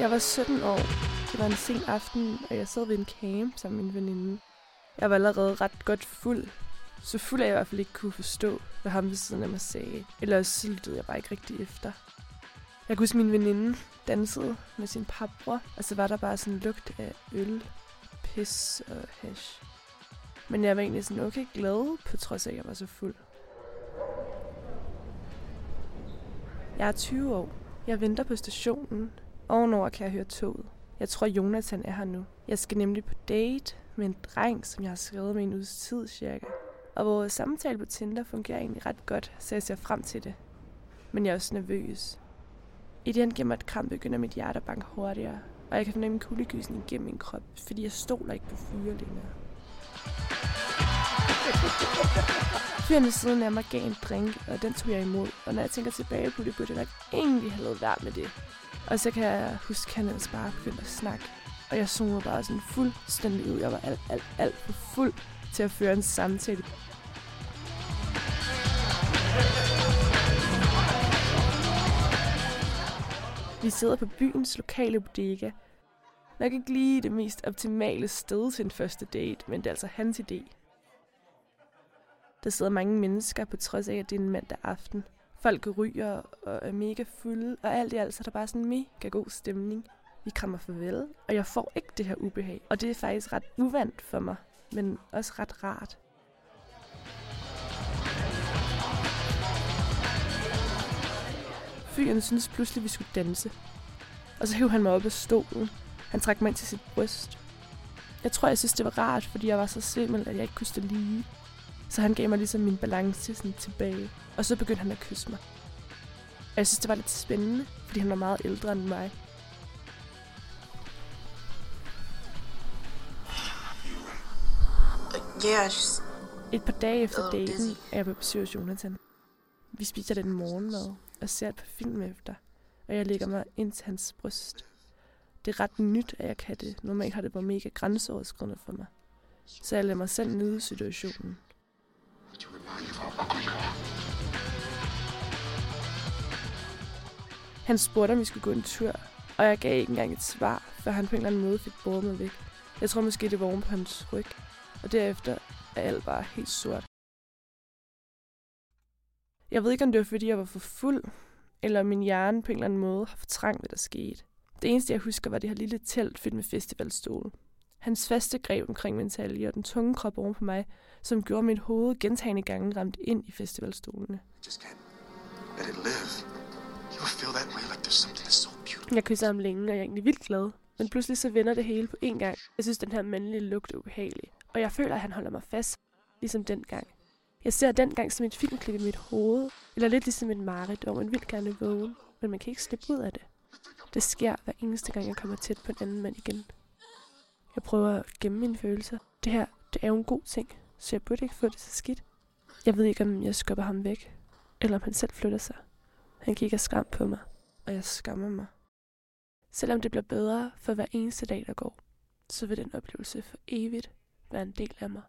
Jeg var 17 år. Det var en sen aften, og jeg sad ved en camp sammen med min veninde. Jeg var allerede ret godt fuld. Så fuld af jeg i hvert fald ikke kunne forstå, hvad ham ved siden af mig sagde. Eller så lyttede jeg bare ikke rigtig efter. Jeg kunne huske, min veninde dansede med sin papbror, og så var der bare sådan en lugt af øl, pis og hash. Men jeg var egentlig sådan okay glad, på trods af, at jeg var så fuld. Jeg er 20 år. Jeg venter på stationen. Ovenover kan jeg høre toget. Jeg tror, Jonathan er her nu. Jeg skal nemlig på date med en dreng, som jeg har skrevet med en uges tid cirka. Og vores samtale på Tinder fungerer egentlig ret godt, så jeg ser frem til det. Men jeg er også nervøs. I det han giver mig et kram, begynder mit hjerte at banke hurtigere, og jeg kan fornemme kuldegysning igennem min krop, fordi jeg stoler ikke på fyre længere. Fyren ved siden af mig gav en drink, og den tog jeg imod. Og når jeg tænker tilbage på det, burde jeg nok egentlig have lavet værd med det. Og så kan jeg huske, at han ellers bare begyndte at snakke. Og jeg zonede bare sådan fuldstændig ud. Jeg var alt, alt, alt for fuld til at føre en samtale. Vi sidder på byens lokale bodega. Nok ikke lige det mest optimale sted til en første date, men det er altså hans idé. Der sidder mange mennesker på trods af, at det er en mandag aften. Folk ryger og er mega fulde, og alt i alt så er der bare sådan en mega god stemning. Vi krammer farvel, og jeg får ikke det her ubehag. Og det er faktisk ret uvandt for mig, men også ret rart. Fyren synes pludselig, vi skulle danse. Og så hævde han mig op af stolen. Han trak mig ind til sit bryst. Jeg tror, jeg synes, det var rart, fordi jeg var så svimmel, at jeg ikke kunne stå lige. Så han gav mig ligesom min balance sådan tilbage. Og så begyndte han at kysse mig. Og jeg synes, det var lidt spændende, fordi han var meget ældre end mig. Just Et par dage efter Oh, daten er jeg på besøg hos Jonathan. Vi spiser den morgenmad og ser et par film efter, og jeg lægger mig ind til hans bryst. Det er ret nyt, at jeg kan det. Normalt har det været mega grænseoverskridende for mig. Så jeg lader mig selv nyde situationen. Han spurgte, om vi skulle gå en tur, og jeg gav ikke engang et svar, før han på en eller anden måde fik båret mig væk. Jeg tror måske, det var oven på hans ryg, og derefter er alt bare helt sort. Jeg ved ikke, om det var, fordi jeg var for fuld, eller om min hjerne på en eller anden måde har fortrængt, hvad der skete. Det eneste, jeg husker, var det her lille telt fyldt med festivalstole. Hans faste greb omkring min talje og den tunge krop oven på mig, som gjorde mit hoved gentagende gange ramt ind i festivalstolene. Like. Jeg kysser ham længe, og jeg er egentlig vildt glad. Men pludselig så vender det hele på én gang. Jeg synes, den her mandlige lugt er ubehagelig. Og jeg føler, at han holder mig fast, ligesom dengang. Jeg ser dengang som et filmklip i mit hoved, eller lidt ligesom et mareridt, hvor man vil gerne vågne, men man kan ikke slippe ud af det. Det sker hver eneste gang, jeg kommer tæt på en anden mand igen. Jeg prøver at gemme mine følelser. Det her, det er jo en god ting, så jeg burde ikke få det så skidt. Jeg ved ikke, om jeg skubber ham væk, eller om han selv flytter sig. Han kigger skræmt på mig, og jeg skammer mig. Selvom det bliver bedre for hver eneste dag, der går, så vil den oplevelse for evigt være en del af mig.